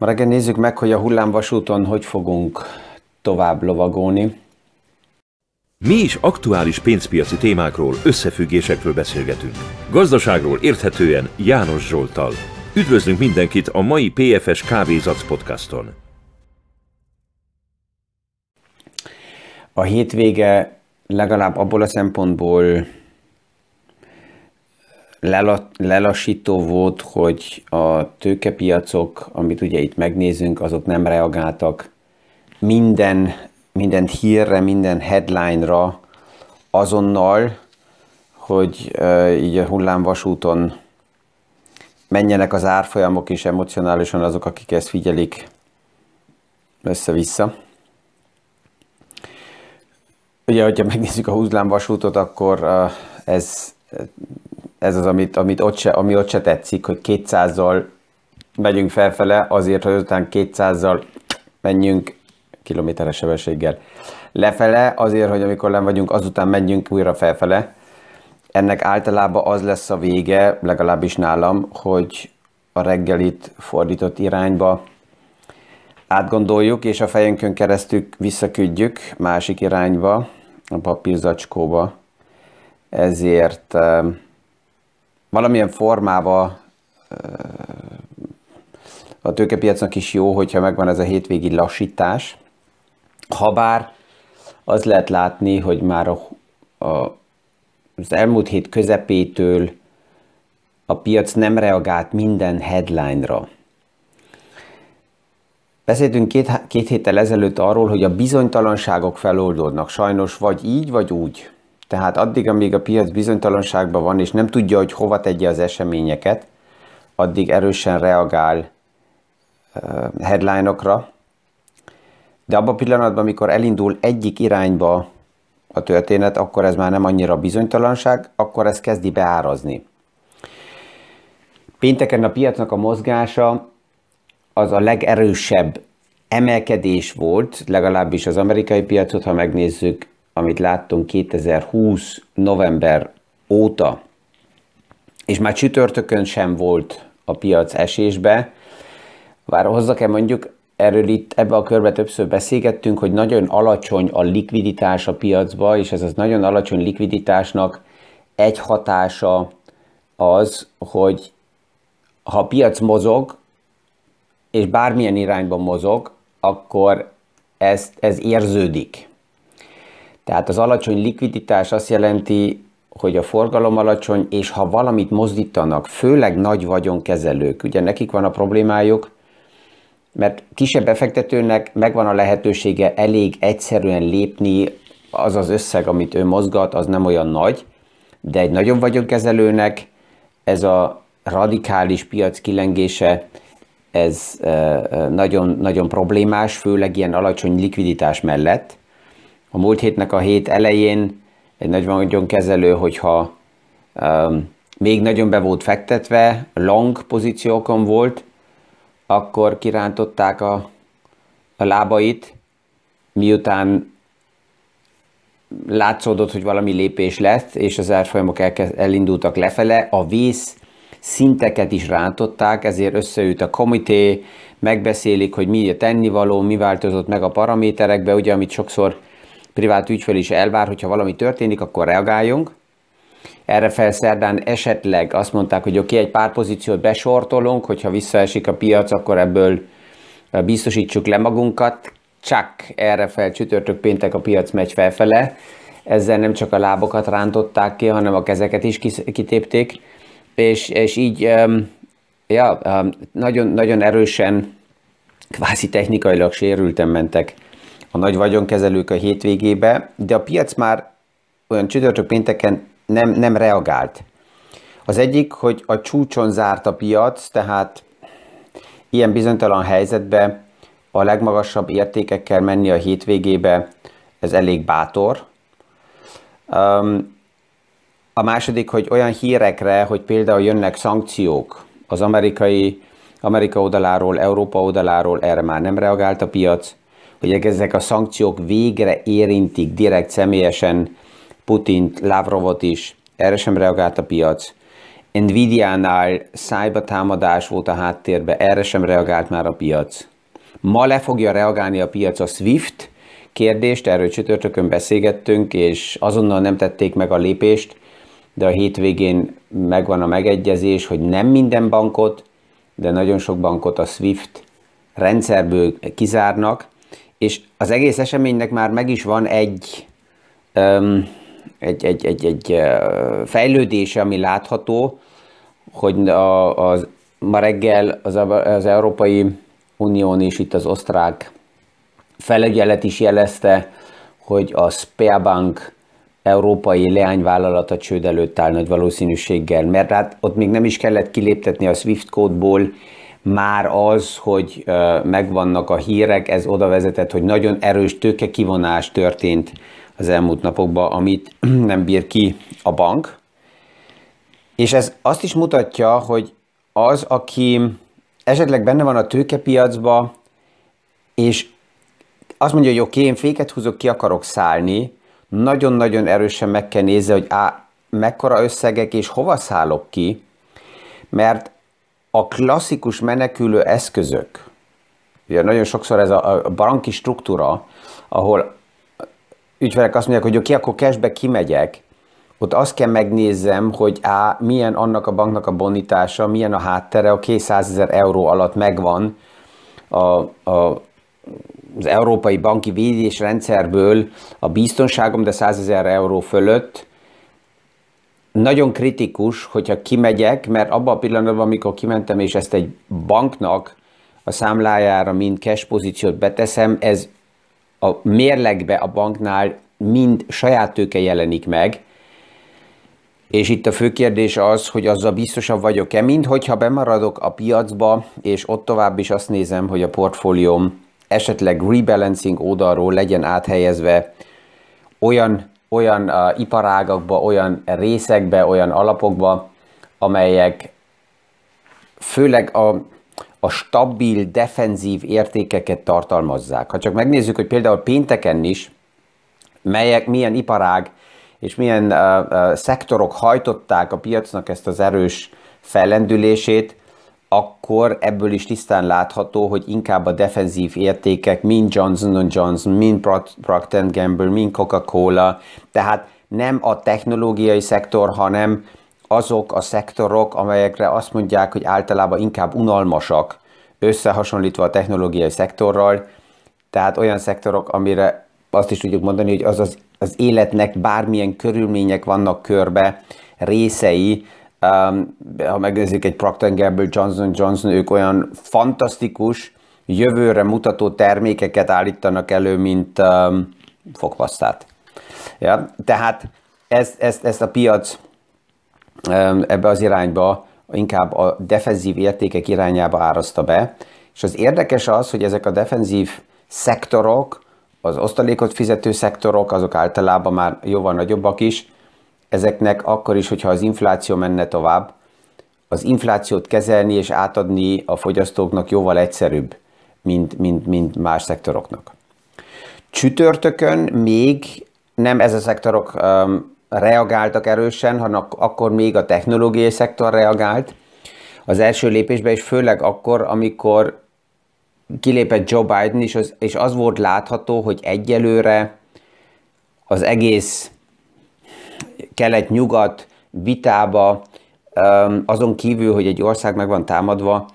Ma reggel nézzük meg, hogy a hullámvasúton hogy fogunk tovább lovagolni. Mi is aktuális pénzpiaci témákról, összefüggésekről beszélgetünk. Gazdaságról érthetően János Zsoltal. Üdvözlünk mindenkit a mai PFS Kávézac podcaston. A hétvége legalább abból a szempontból lelassító volt, hogy a tőkepiacok, amit ugye itt megnézünk, azok nem reagáltak minden, minden hírre, minden headline-ra azonnal, hogy így a hullámvasúton menjenek az árfolyamok is emocionálisan azok, akik ezt figyelik össze-vissza. Ugye, hogyha megnézzük a hullámvasútot, akkor ez ez az, amit, amit ott se, ami ott se tetszik, hogy 200-zal megyünk felfele, azért, hogy után 200-zal menjünk kilométeres sebességgel lefele, azért, hogy amikor nem vagyunk, azután menjünk újra felfele. Ennek általában az lesz a vége, legalábbis nálam, hogy a reggelit fordított irányba átgondoljuk, és a fejünkön keresztül visszaküldjük másik irányba, a papírzacskóba. Ezért valamilyen formába a tőkepiacnak is jó, hogyha megvan ez a hétvégi lassítás. Habár az lehet látni, hogy már a, a, az elmúlt hét közepétől a piac nem reagált minden headline-ra. Beszéltünk két, két héttel ezelőtt arról, hogy a bizonytalanságok feloldódnak, sajnos vagy így, vagy úgy. Tehát addig, amíg a piac bizonytalanságban van, és nem tudja, hogy hova tegye az eseményeket, addig erősen reagál headline-okra. De abban a pillanatban, amikor elindul egyik irányba a történet, akkor ez már nem annyira bizonytalanság, akkor ez kezdi beárazni. Pénteken a piacnak a mozgása az a legerősebb emelkedés volt, legalábbis az amerikai piacot, ha megnézzük, amit láttunk 2020 november óta, és már csütörtökön sem volt a piac esésbe, bár hozzá-e mondjuk, erről itt ebbe a körbe többször beszélgettünk, hogy nagyon alacsony a likviditás a piacba, és ez az nagyon alacsony likviditásnak egy hatása az, hogy ha a piac mozog, és bármilyen irányban mozog, akkor ez, ez érződik. Tehát az alacsony likviditás azt jelenti, hogy a forgalom alacsony, és ha valamit mozdítanak, főleg nagy vagyonkezelők, ugye nekik van a problémájuk, mert kisebb befektetőnek megvan a lehetősége elég egyszerűen lépni, az az összeg, amit ő mozgat, az nem olyan nagy, de egy nagyobb vagyonkezelőnek ez a radikális piac kilengése, ez nagyon, nagyon problémás, főleg ilyen alacsony likviditás mellett. A múlt hétnek a hét elején egy nagyon kezelő, hogyha um, még nagyon be volt fektetve, long pozíciókon volt, akkor kirántották a, a lábait, miután látszódott, hogy valami lépés lett, és az árfolyamok elindultak lefele, a vész szinteket is rántották, ezért összeült a komité, megbeszélik, hogy mi a tennivaló, mi változott meg a paraméterekbe, ugye, amit sokszor privát ügyfél is elvár, hogyha valami történik, akkor reagáljunk. Erre felszerdán esetleg azt mondták, hogy oké, okay, egy pár pozíciót besortolunk, hogyha visszaesik a piac, akkor ebből biztosítsuk le magunkat. Csak erre fel csütörtök péntek a piac megy felfele. Ezzel nem csak a lábokat rántották ki, hanem a kezeket is kitépték. És, és így ja, nagyon, nagyon erősen, kvázi technikailag sérülten mentek a nagy vagyonkezelők a hétvégébe, de a piac már olyan csütörtök pénteken nem, nem reagált. Az egyik, hogy a csúcson zárt a piac, tehát ilyen bizonytalan helyzetbe a legmagasabb értékekkel menni a hétvégébe, ez elég bátor. Um, a második, hogy olyan hírekre, hogy például jönnek szankciók az amerikai, Amerika oldaláról, Európa oldaláról, erre már nem reagált a piac hogy ezek a szankciók végre érintik direkt személyesen Putint, Lavrovot is, erre sem reagált a piac. Nvidia-nál támadás volt a háttérben, erre sem reagált már a piac. Ma le fogja reagálni a piac a SWIFT kérdést, erről csütörtökön beszélgettünk, és azonnal nem tették meg a lépést, de a hétvégén megvan a megegyezés, hogy nem minden bankot, de nagyon sok bankot a SWIFT rendszerből kizárnak, és az egész eseménynek már meg is van egy, um, egy, egy, egy, egy fejlődése, ami látható, hogy a, az, ma reggel az, az Európai Unión és itt az osztrák felügyelet is jelezte, hogy a Sperbank európai leányvállalata csőd előtt áll nagy valószínűséggel, mert hát ott még nem is kellett kiléptetni a SWIFT kódból, már az, hogy megvannak a hírek, ez oda vezetett, hogy nagyon erős tőkekivonás történt az elmúlt napokban, amit nem bír ki a bank. És ez azt is mutatja, hogy az, aki esetleg benne van a tőkepiacba, és azt mondja, hogy oké, okay, én féket húzok, ki akarok szállni, nagyon-nagyon erősen meg kell nézni, hogy á, mekkora összegek és hova szállok ki, mert a klasszikus menekülő eszközök, ugye nagyon sokszor ez a, banki struktúra, ahol ügyfelek azt mondják, hogy oké, okay, akkor cashbe kimegyek, ott azt kell megnézzem, hogy á, milyen annak a banknak a bonitása, milyen a háttere, a 200 ezer euró alatt megvan a, a, az európai banki védésrendszerből a biztonságom, de 100 ezer euró fölött, nagyon kritikus, hogyha kimegyek, mert abban a pillanatban, amikor kimentem, és ezt egy banknak a számlájára mind cash pozíciót beteszem, ez a mérlegbe a banknál mind saját tőke jelenik meg, és itt a fő kérdés az, hogy azzal biztosabb vagyok-e, mint hogyha bemaradok a piacba, és ott tovább is azt nézem, hogy a portfólióm esetleg rebalancing oldalról legyen áthelyezve olyan, olyan uh, iparágakba, olyan részekbe, olyan alapokba, amelyek főleg a, a stabil, defenzív értékeket tartalmazzák. Ha csak megnézzük, hogy például pénteken is, melyek, milyen iparág és milyen uh, uh, szektorok hajtották a piacnak ezt az erős fellendülését, akkor ebből is tisztán látható, hogy inkább a defenzív értékek, mind Johnson Johnson, mind Procter Gamble, mind Coca-Cola, tehát nem a technológiai szektor, hanem azok a szektorok, amelyekre azt mondják, hogy általában inkább unalmasak, összehasonlítva a technológiai szektorral, tehát olyan szektorok, amire azt is tudjuk mondani, hogy az az, az életnek bármilyen körülmények vannak körbe, részei, ha megnézzük egy Procter Gamble, Johnson Johnson, ők olyan fantasztikus, jövőre mutató termékeket állítanak elő, mint um, fogpasztát. Ja, tehát ezt, ezt, ezt a piac um, ebbe az irányba inkább a defenzív értékek irányába árazta be, és az érdekes az, hogy ezek a defenzív szektorok, az osztalékot fizető szektorok, azok általában már jóval nagyobbak is, ezeknek akkor is, hogyha az infláció menne tovább, az inflációt kezelni és átadni a fogyasztóknak jóval egyszerűbb, mint, mint, mint más szektoroknak. Csütörtökön még nem ez a szektorok um, reagáltak erősen, hanem akkor még a technológiai szektor reagált. Az első lépésben is főleg akkor, amikor kilépett Joe Biden, és az, és az volt látható, hogy egyelőre az egész kelet-nyugat vitába, azon kívül, hogy egy ország meg van támadva,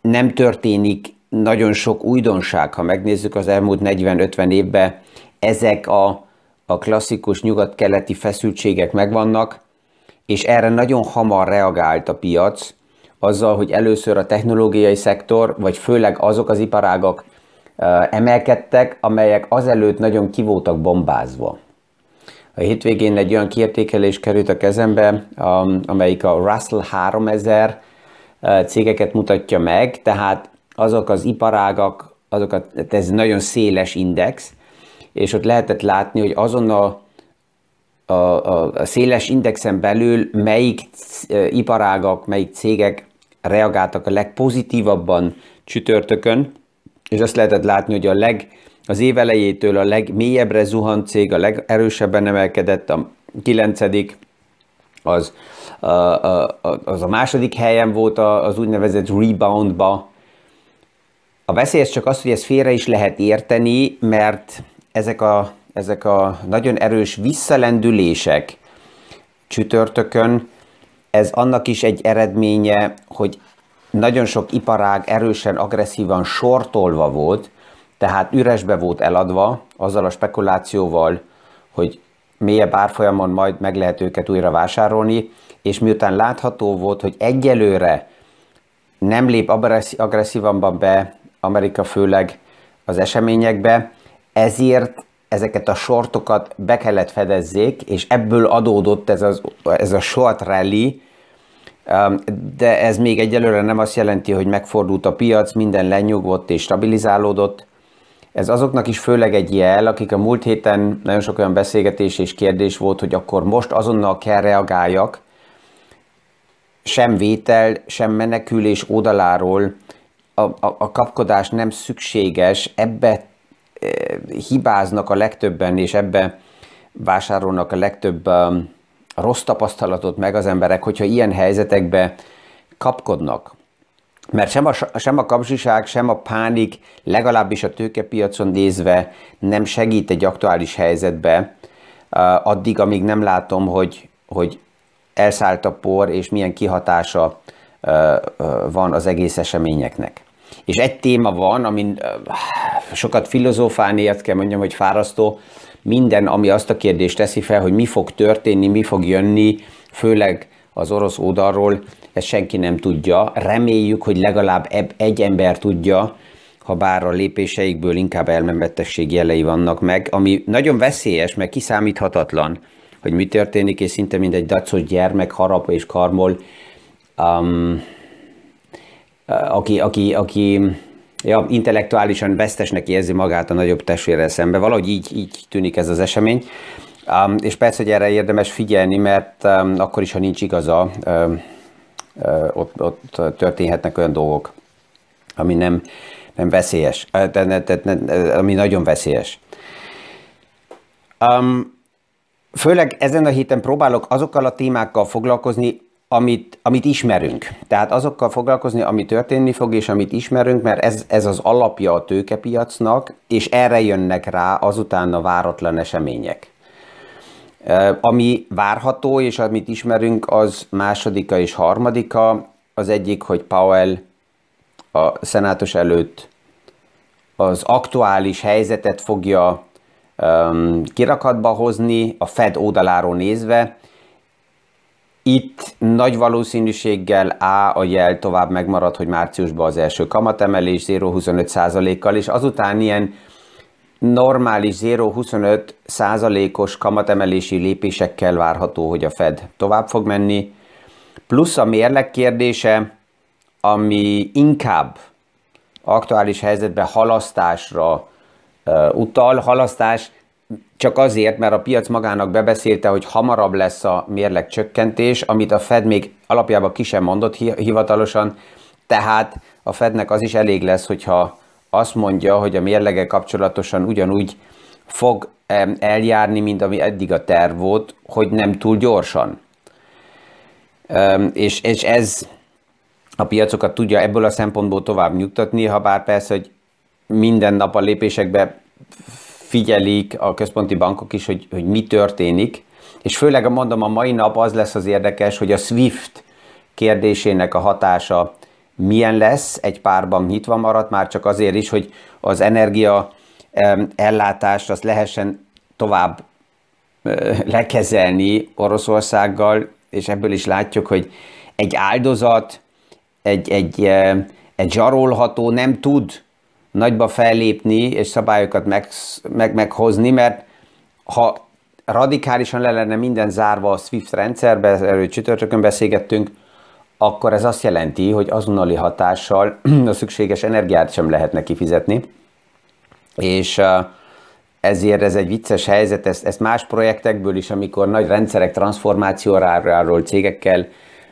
nem történik nagyon sok újdonság, ha megnézzük az elmúlt 40-50 évben, ezek a, a klasszikus nyugat-keleti feszültségek megvannak, és erre nagyon hamar reagált a piac, azzal, hogy először a technológiai szektor, vagy főleg azok az iparágak emelkedtek, amelyek azelőtt nagyon kivótak bombázva. A hétvégén egy olyan kiértékelés került a kezembe, amelyik a Russell 3000 cégeket mutatja meg, tehát azok az iparágak, azok a, ez nagyon széles index, és ott lehetett látni, hogy azon a, a, a, a széles indexen belül melyik iparágak, melyik cégek reagáltak a legpozitívabban csütörtökön, és azt lehetett látni, hogy a leg, az év elejétől a legmélyebbre zuhant cég, a legerősebben emelkedett, a kilencedik az, az a második helyen volt az úgynevezett reboundba. A veszélyes csak az, hogy ezt félre is lehet érteni, mert ezek a, ezek a nagyon erős visszalendülések csütörtökön, ez annak is egy eredménye, hogy nagyon sok iparág erősen, agresszívan sortolva volt, tehát üresbe volt eladva, azzal a spekulációval, hogy mélyebb árfolyamon majd meg lehet őket újra vásárolni, és miután látható volt, hogy egyelőre nem lép agresszívanban be Amerika főleg az eseményekbe, ezért ezeket a sortokat be kellett fedezzék, és ebből adódott ez, az, ez a short rally, de ez még egyelőre nem azt jelenti, hogy megfordult a piac, minden lenyugvott és stabilizálódott. Ez azoknak is főleg egy jel, akik a múlt héten nagyon sok olyan beszélgetés és kérdés volt, hogy akkor most azonnal kell reagáljak, sem vétel, sem menekülés oldaláról. A, a, a kapkodás nem szükséges, ebbe hibáznak a legtöbben, és ebbe vásárolnak a legtöbb um, rossz tapasztalatot meg az emberek, hogyha ilyen helyzetekbe kapkodnak. Mert sem a, sem a kapzsiság, sem a pánik, legalábbis a tőkepiacon nézve nem segít egy aktuális helyzetbe, addig, amíg nem látom, hogy, hogy elszállt a por, és milyen kihatása van az egész eseményeknek. És egy téma van, amin sokat filozófálni, ezt kell mondjam, hogy fárasztó, minden, ami azt a kérdést teszi fel, hogy mi fog történni, mi fog jönni, főleg az orosz oldalról, ezt senki nem tudja. Reméljük, hogy legalább egy ember tudja, ha bár a lépéseikből inkább elmebetegség jelei vannak meg, ami nagyon veszélyes, meg kiszámíthatatlan, hogy mi történik, és szinte mindegy dacos gyermek harap és karmol. Um, aki, aki, aki ja, intellektuálisan vesztesnek érzi magát a nagyobb testvérrel szembe. Valahogy így, így tűnik ez az esemény. Um, és persze, hogy erre érdemes figyelni, mert um, akkor is, ha nincs igaza, um, ott, ott történhetnek olyan dolgok, ami nem, nem veszélyes, ami nagyon veszélyes. Um, főleg ezen a héten próbálok azokkal a témákkal foglalkozni, amit, amit ismerünk. Tehát azokkal foglalkozni, ami történni fog, és amit ismerünk, mert ez, ez az alapja a tőkepiacnak, és erre jönnek rá azután a váratlan események. Ami várható, és amit ismerünk, az másodika és harmadika. Az egyik, hogy Powell a szenátus előtt az aktuális helyzetet fogja um, kirakatba hozni, a Fed oldaláról nézve, itt nagy valószínűséggel A a jel tovább megmarad, hogy márciusban az első kamatemelés 0,25%-kal, és azután ilyen normális 0,25%-os kamatemelési lépésekkel várható, hogy a Fed tovább fog menni. Plusz a mérleg kérdése, ami inkább aktuális helyzetben halasztásra utal. Halasztás csak azért, mert a piac magának bebeszélte, hogy hamarabb lesz a mérleg csökkentés, amit a Fed még alapjában ki sem mondott hivatalosan, tehát a Fednek az is elég lesz, hogyha azt mondja, hogy a mérlege kapcsolatosan ugyanúgy fog eljárni, mint ami eddig a terv volt, hogy nem túl gyorsan. És, és ez a piacokat tudja ebből a szempontból tovább nyugtatni, ha bár persze, hogy minden nap a lépésekbe figyelik a központi bankok is, hogy, hogy mi történik, és főleg mondom, a mai nap az lesz az érdekes, hogy a SWIFT kérdésének a hatása milyen lesz, egy pár bank nyitva maradt, már csak azért is, hogy az energia ellátást azt lehessen tovább lekezelni Oroszországgal, és ebből is látjuk, hogy egy áldozat, egy, egy, egy zsarolható nem tud nagyba fellépni és szabályokat meg, meg, meghozni, mert ha radikálisan le lenne minden zárva a SWIFT rendszerbe, erről csütörtökön beszélgettünk, akkor ez azt jelenti, hogy azonnali hatással a szükséges energiát sem lehetne kifizetni, és ezért ez egy vicces helyzet, ezt, ezt más projektekből is, amikor nagy rendszerek transformációráról cégekkel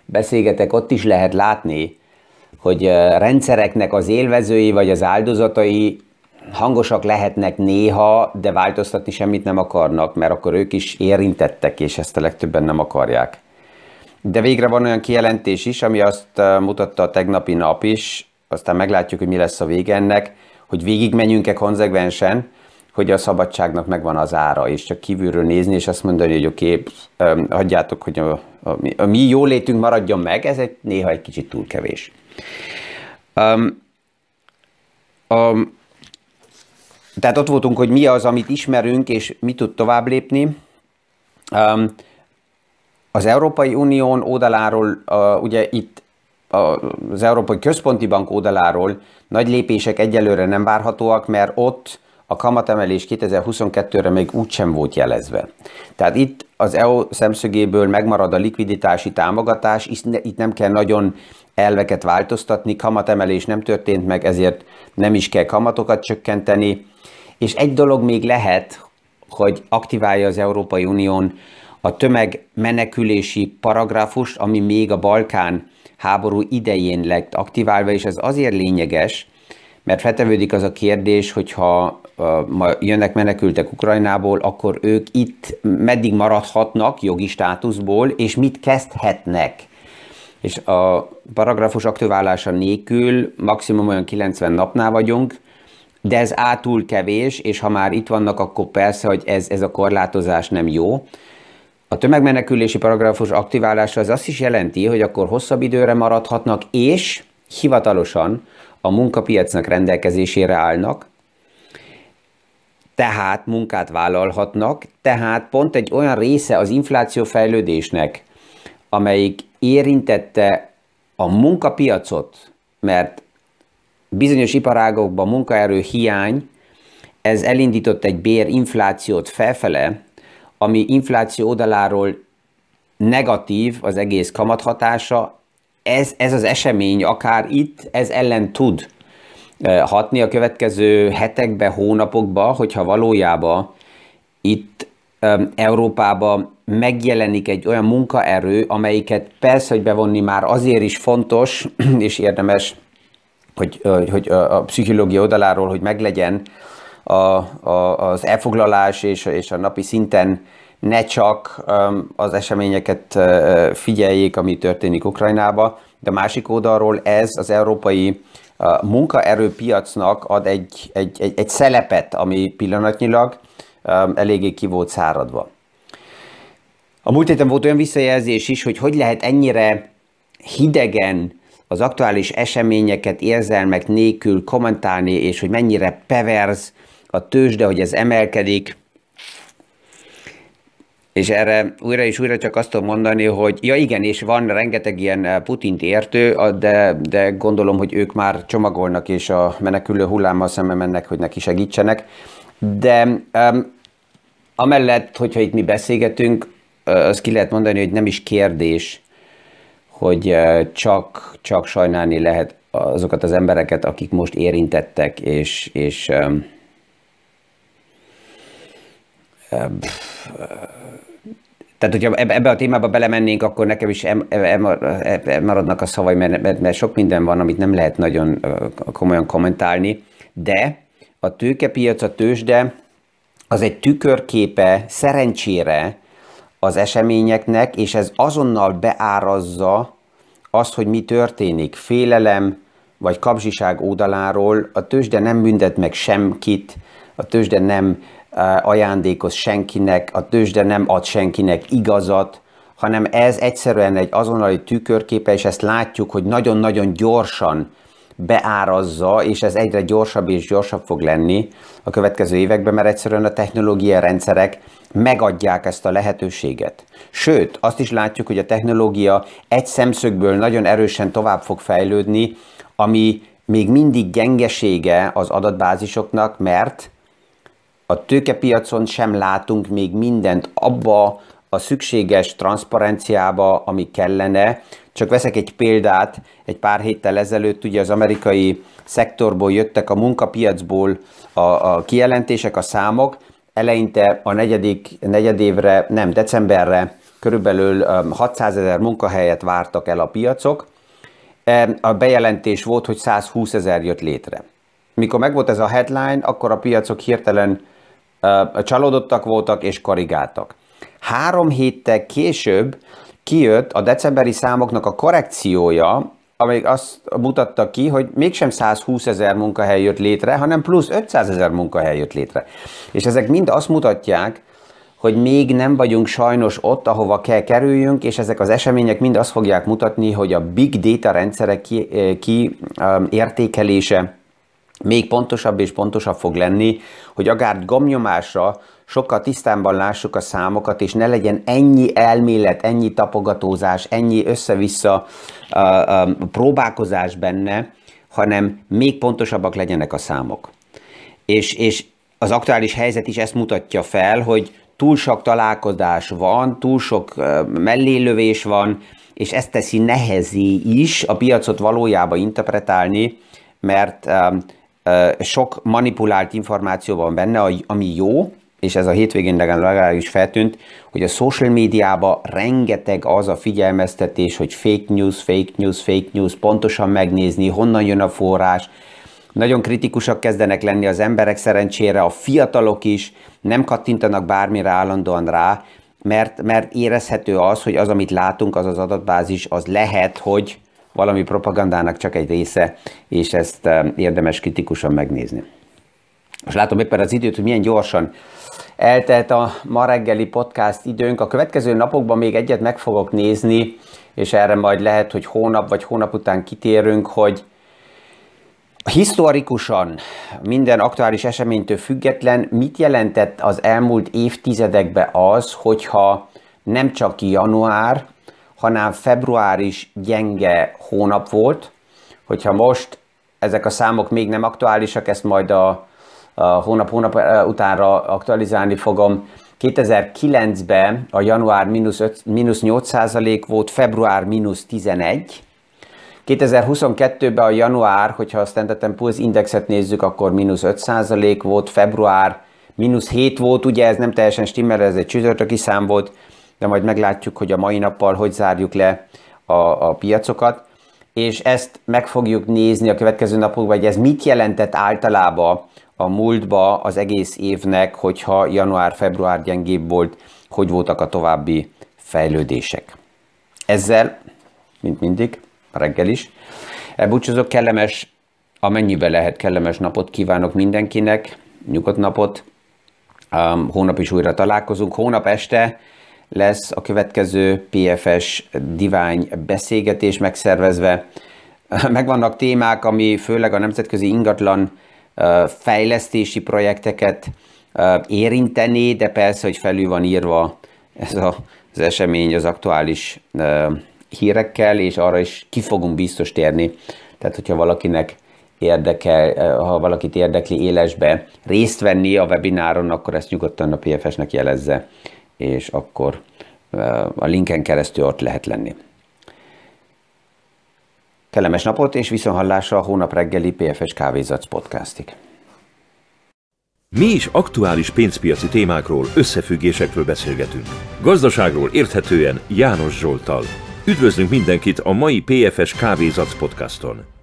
beszélgetek, ott is lehet látni, hogy rendszereknek az élvezői vagy az áldozatai hangosak lehetnek néha, de változtatni semmit nem akarnak, mert akkor ők is érintettek, és ezt a legtöbben nem akarják. De végre van olyan kijelentés is, ami azt mutatta a tegnapi nap is, aztán meglátjuk, hogy mi lesz a vége ennek, hogy végigmenjünk-e konzekvensen, hogy a szabadságnak megvan az ára, és csak kívülről nézni, és azt mondani, hogy oké, okay, hagyjátok, hogy a, a, a mi jólétünk maradjon meg, ez egy néha egy kicsit túl kevés. Um, um, tehát ott voltunk, hogy mi az, amit ismerünk, és mi tud tovább lépni. Um, az Európai Unión oldaláról, uh, ugye itt az Európai Központi Bank oldaláról nagy lépések egyelőre nem várhatóak, mert ott a kamatemelés 2022-re még úgysem volt jelezve. Tehát itt az EU szemszögéből megmarad a likviditási támogatás, itt nem kell nagyon elveket változtatni, kamatemelés nem történt meg, ezért nem is kell kamatokat csökkenteni. És egy dolog még lehet, hogy aktiválja az Európai Unión a tömegmenekülési paragrafust, ami még a Balkán háború idején lett aktiválva, és ez azért lényeges, mert feltevődik az a kérdés, hogyha ma jönnek menekültek Ukrajnából, akkor ők itt meddig maradhatnak jogi státuszból, és mit kezdhetnek. És a paragrafus aktiválása nélkül maximum olyan 90 napnál vagyunk, de ez átul kevés, és ha már itt vannak, akkor persze, hogy ez, ez a korlátozás nem jó. A tömegmenekülési paragrafus aktiválása az azt is jelenti, hogy akkor hosszabb időre maradhatnak, és hivatalosan a munkapiacnak rendelkezésére állnak, tehát munkát vállalhatnak, tehát pont egy olyan része az infláció fejlődésnek, amelyik érintette a munkapiacot, mert bizonyos iparágokban munkaerő hiány, ez elindított egy bérinflációt felfele, ami infláció oldaláról negatív az egész kamathatása, ez, ez az esemény akár itt, ez ellen tud hatni a következő hetekbe, hónapokba, hogyha valójában itt Európában megjelenik egy olyan munkaerő, amelyiket persze, hogy bevonni már azért is fontos és érdemes, hogy, hogy a pszichológia oldaláról, hogy meglegyen a, a, az elfoglalás és, és a napi szinten ne csak az eseményeket figyeljék, ami történik Ukrajnába, de másik oldalról ez az európai munkaerőpiacnak ad egy, egy, egy, egy szelepet, ami pillanatnyilag eléggé ki volt száradva. A múlt héten volt olyan visszajelzés is, hogy hogy lehet ennyire hidegen az aktuális eseményeket érzelmek nélkül kommentálni, és hogy mennyire perverz a tőzsde, hogy ez emelkedik. És erre újra és újra csak azt tudom mondani, hogy ja igen, és van rengeteg ilyen eh, Putint értő, de, de gondolom, hogy ők már csomagolnak, és a menekülő hullámmal szemben mennek, hogy neki segítsenek. De um, amellett, hogyha itt mi beszélgetünk, azt ki lehet mondani, hogy nem is kérdés, hogy csak, csak sajnálni lehet azokat az embereket, akik most érintettek, és, és um, tehát, hogyha ebbe a témába belemennénk, akkor nekem is maradnak a szavai, mert, sok minden van, amit nem lehet nagyon komolyan kommentálni, de a tőkepiac, a tőzsde, az egy tükörképe szerencsére az eseményeknek, és ez azonnal beárazza azt, hogy mi történik. Félelem vagy kapzsiság oldaláról a tőzsde nem büntet meg semkit, a tőzsde nem ajándékoz senkinek, a tőzsde nem ad senkinek igazat, hanem ez egyszerűen egy azonnali tükörképe, és ezt látjuk, hogy nagyon-nagyon gyorsan beárazza, és ez egyre gyorsabb és gyorsabb fog lenni a következő években, mert egyszerűen a technológiai rendszerek megadják ezt a lehetőséget. Sőt, azt is látjuk, hogy a technológia egy szemszögből nagyon erősen tovább fog fejlődni, ami még mindig gyengesége az adatbázisoknak, mert a tőkepiacon sem látunk még mindent abba a szükséges transzparenciába, ami kellene. Csak veszek egy példát, egy pár héttel ezelőtt ugye az amerikai szektorból jöttek a munkapiacból a, a kijelentések, a számok, eleinte a negyedik, negyedévre, nem, decemberre körülbelül 600 ezer munkahelyet vártak el a piacok. A bejelentés volt, hogy 120 ezer jött létre. Mikor megvolt ez a headline, akkor a piacok hirtelen csalódottak voltak és korrigáltak. Három héttel később kijött a decemberi számoknak a korrekciója, amelyik azt mutatta ki, hogy mégsem 120 ezer munkahely jött létre, hanem plusz 500 ezer munkahely jött létre. És ezek mind azt mutatják, hogy még nem vagyunk sajnos ott, ahova kell kerüljünk, és ezek az események mind azt fogják mutatni, hogy a big data rendszerek ki, eh, ki értékelése még pontosabb és pontosabb fog lenni, hogy akár gomnyomásra sokkal tisztánban lássuk a számokat, és ne legyen ennyi elmélet, ennyi tapogatózás, ennyi össze-vissza uh, uh, próbálkozás benne, hanem még pontosabbak legyenek a számok. És, és az aktuális helyzet is ezt mutatja fel, hogy túl sok találkozás van, túl sok mellélövés van, és ezt teszi nehezé is a piacot valójában interpretálni, mert sok manipulált információ van benne, ami jó, és ez a hétvégén legalábbis feltűnt, hogy a social médiában rengeteg az a figyelmeztetés, hogy fake news, fake news, fake news, pontosan megnézni, honnan jön a forrás, nagyon kritikusak kezdenek lenni az emberek szerencsére, a fiatalok is nem kattintanak bármire állandóan rá, mert, mert érezhető az, hogy az, amit látunk, az az adatbázis, az lehet, hogy valami propagandának csak egy része, és ezt érdemes kritikusan megnézni. Most látom éppen az időt, hogy milyen gyorsan eltelt a ma reggeli podcast időnk. A következő napokban még egyet meg fogok nézni, és erre majd lehet, hogy hónap vagy hónap után kitérünk, hogy Historikusan minden aktuális eseménytől független, mit jelentett az elmúlt évtizedekben az, hogyha nem csak január, hanem február is gyenge hónap volt, hogyha most ezek a számok még nem aktuálisak, ezt majd a, a hónap-hónap utánra aktualizálni fogom. 2009-ben a január mínusz 8% volt, február mínusz 11, 2022-ben a január, hogyha a Standard Poor's indexet nézzük, akkor mínusz 5% volt, február mínusz 7 volt, ugye ez nem teljesen stimmel, ez egy csütörtöki szám volt, de majd meglátjuk, hogy a mai nappal hogy zárjuk le a, a piacokat, és ezt meg fogjuk nézni a következő napokban, hogy ez mit jelentett általában a múltba az egész évnek, hogyha január-február gyengébb volt, hogy voltak a további fejlődések. Ezzel, mint mindig, reggel is. Elbúcsúzok, kellemes, amennyiben lehet kellemes napot kívánok mindenkinek, nyugodt napot. Hónap is újra találkozunk. Hónap este lesz a következő PFS divány beszélgetés megszervezve. Megvannak témák, ami főleg a nemzetközi ingatlan fejlesztési projekteket érinteni, de persze, hogy felül van írva ez a, az esemény az aktuális hírekkel, és arra is ki fogunk biztos térni. Tehát, hogyha valakinek érdekel, ha valakit érdekli élesbe részt venni a webináron, akkor ezt nyugodtan a PFS-nek jelezze, és akkor a linken keresztül ott lehet lenni. Kellemes napot, és viszonhallásra a hónap reggeli PFS Kávézac podcastig. Mi is aktuális pénzpiaci témákról, összefüggésekről beszélgetünk. Gazdaságról érthetően János Zsoltal. Üdvözlünk mindenkit a mai PFS Kávézac podcaston!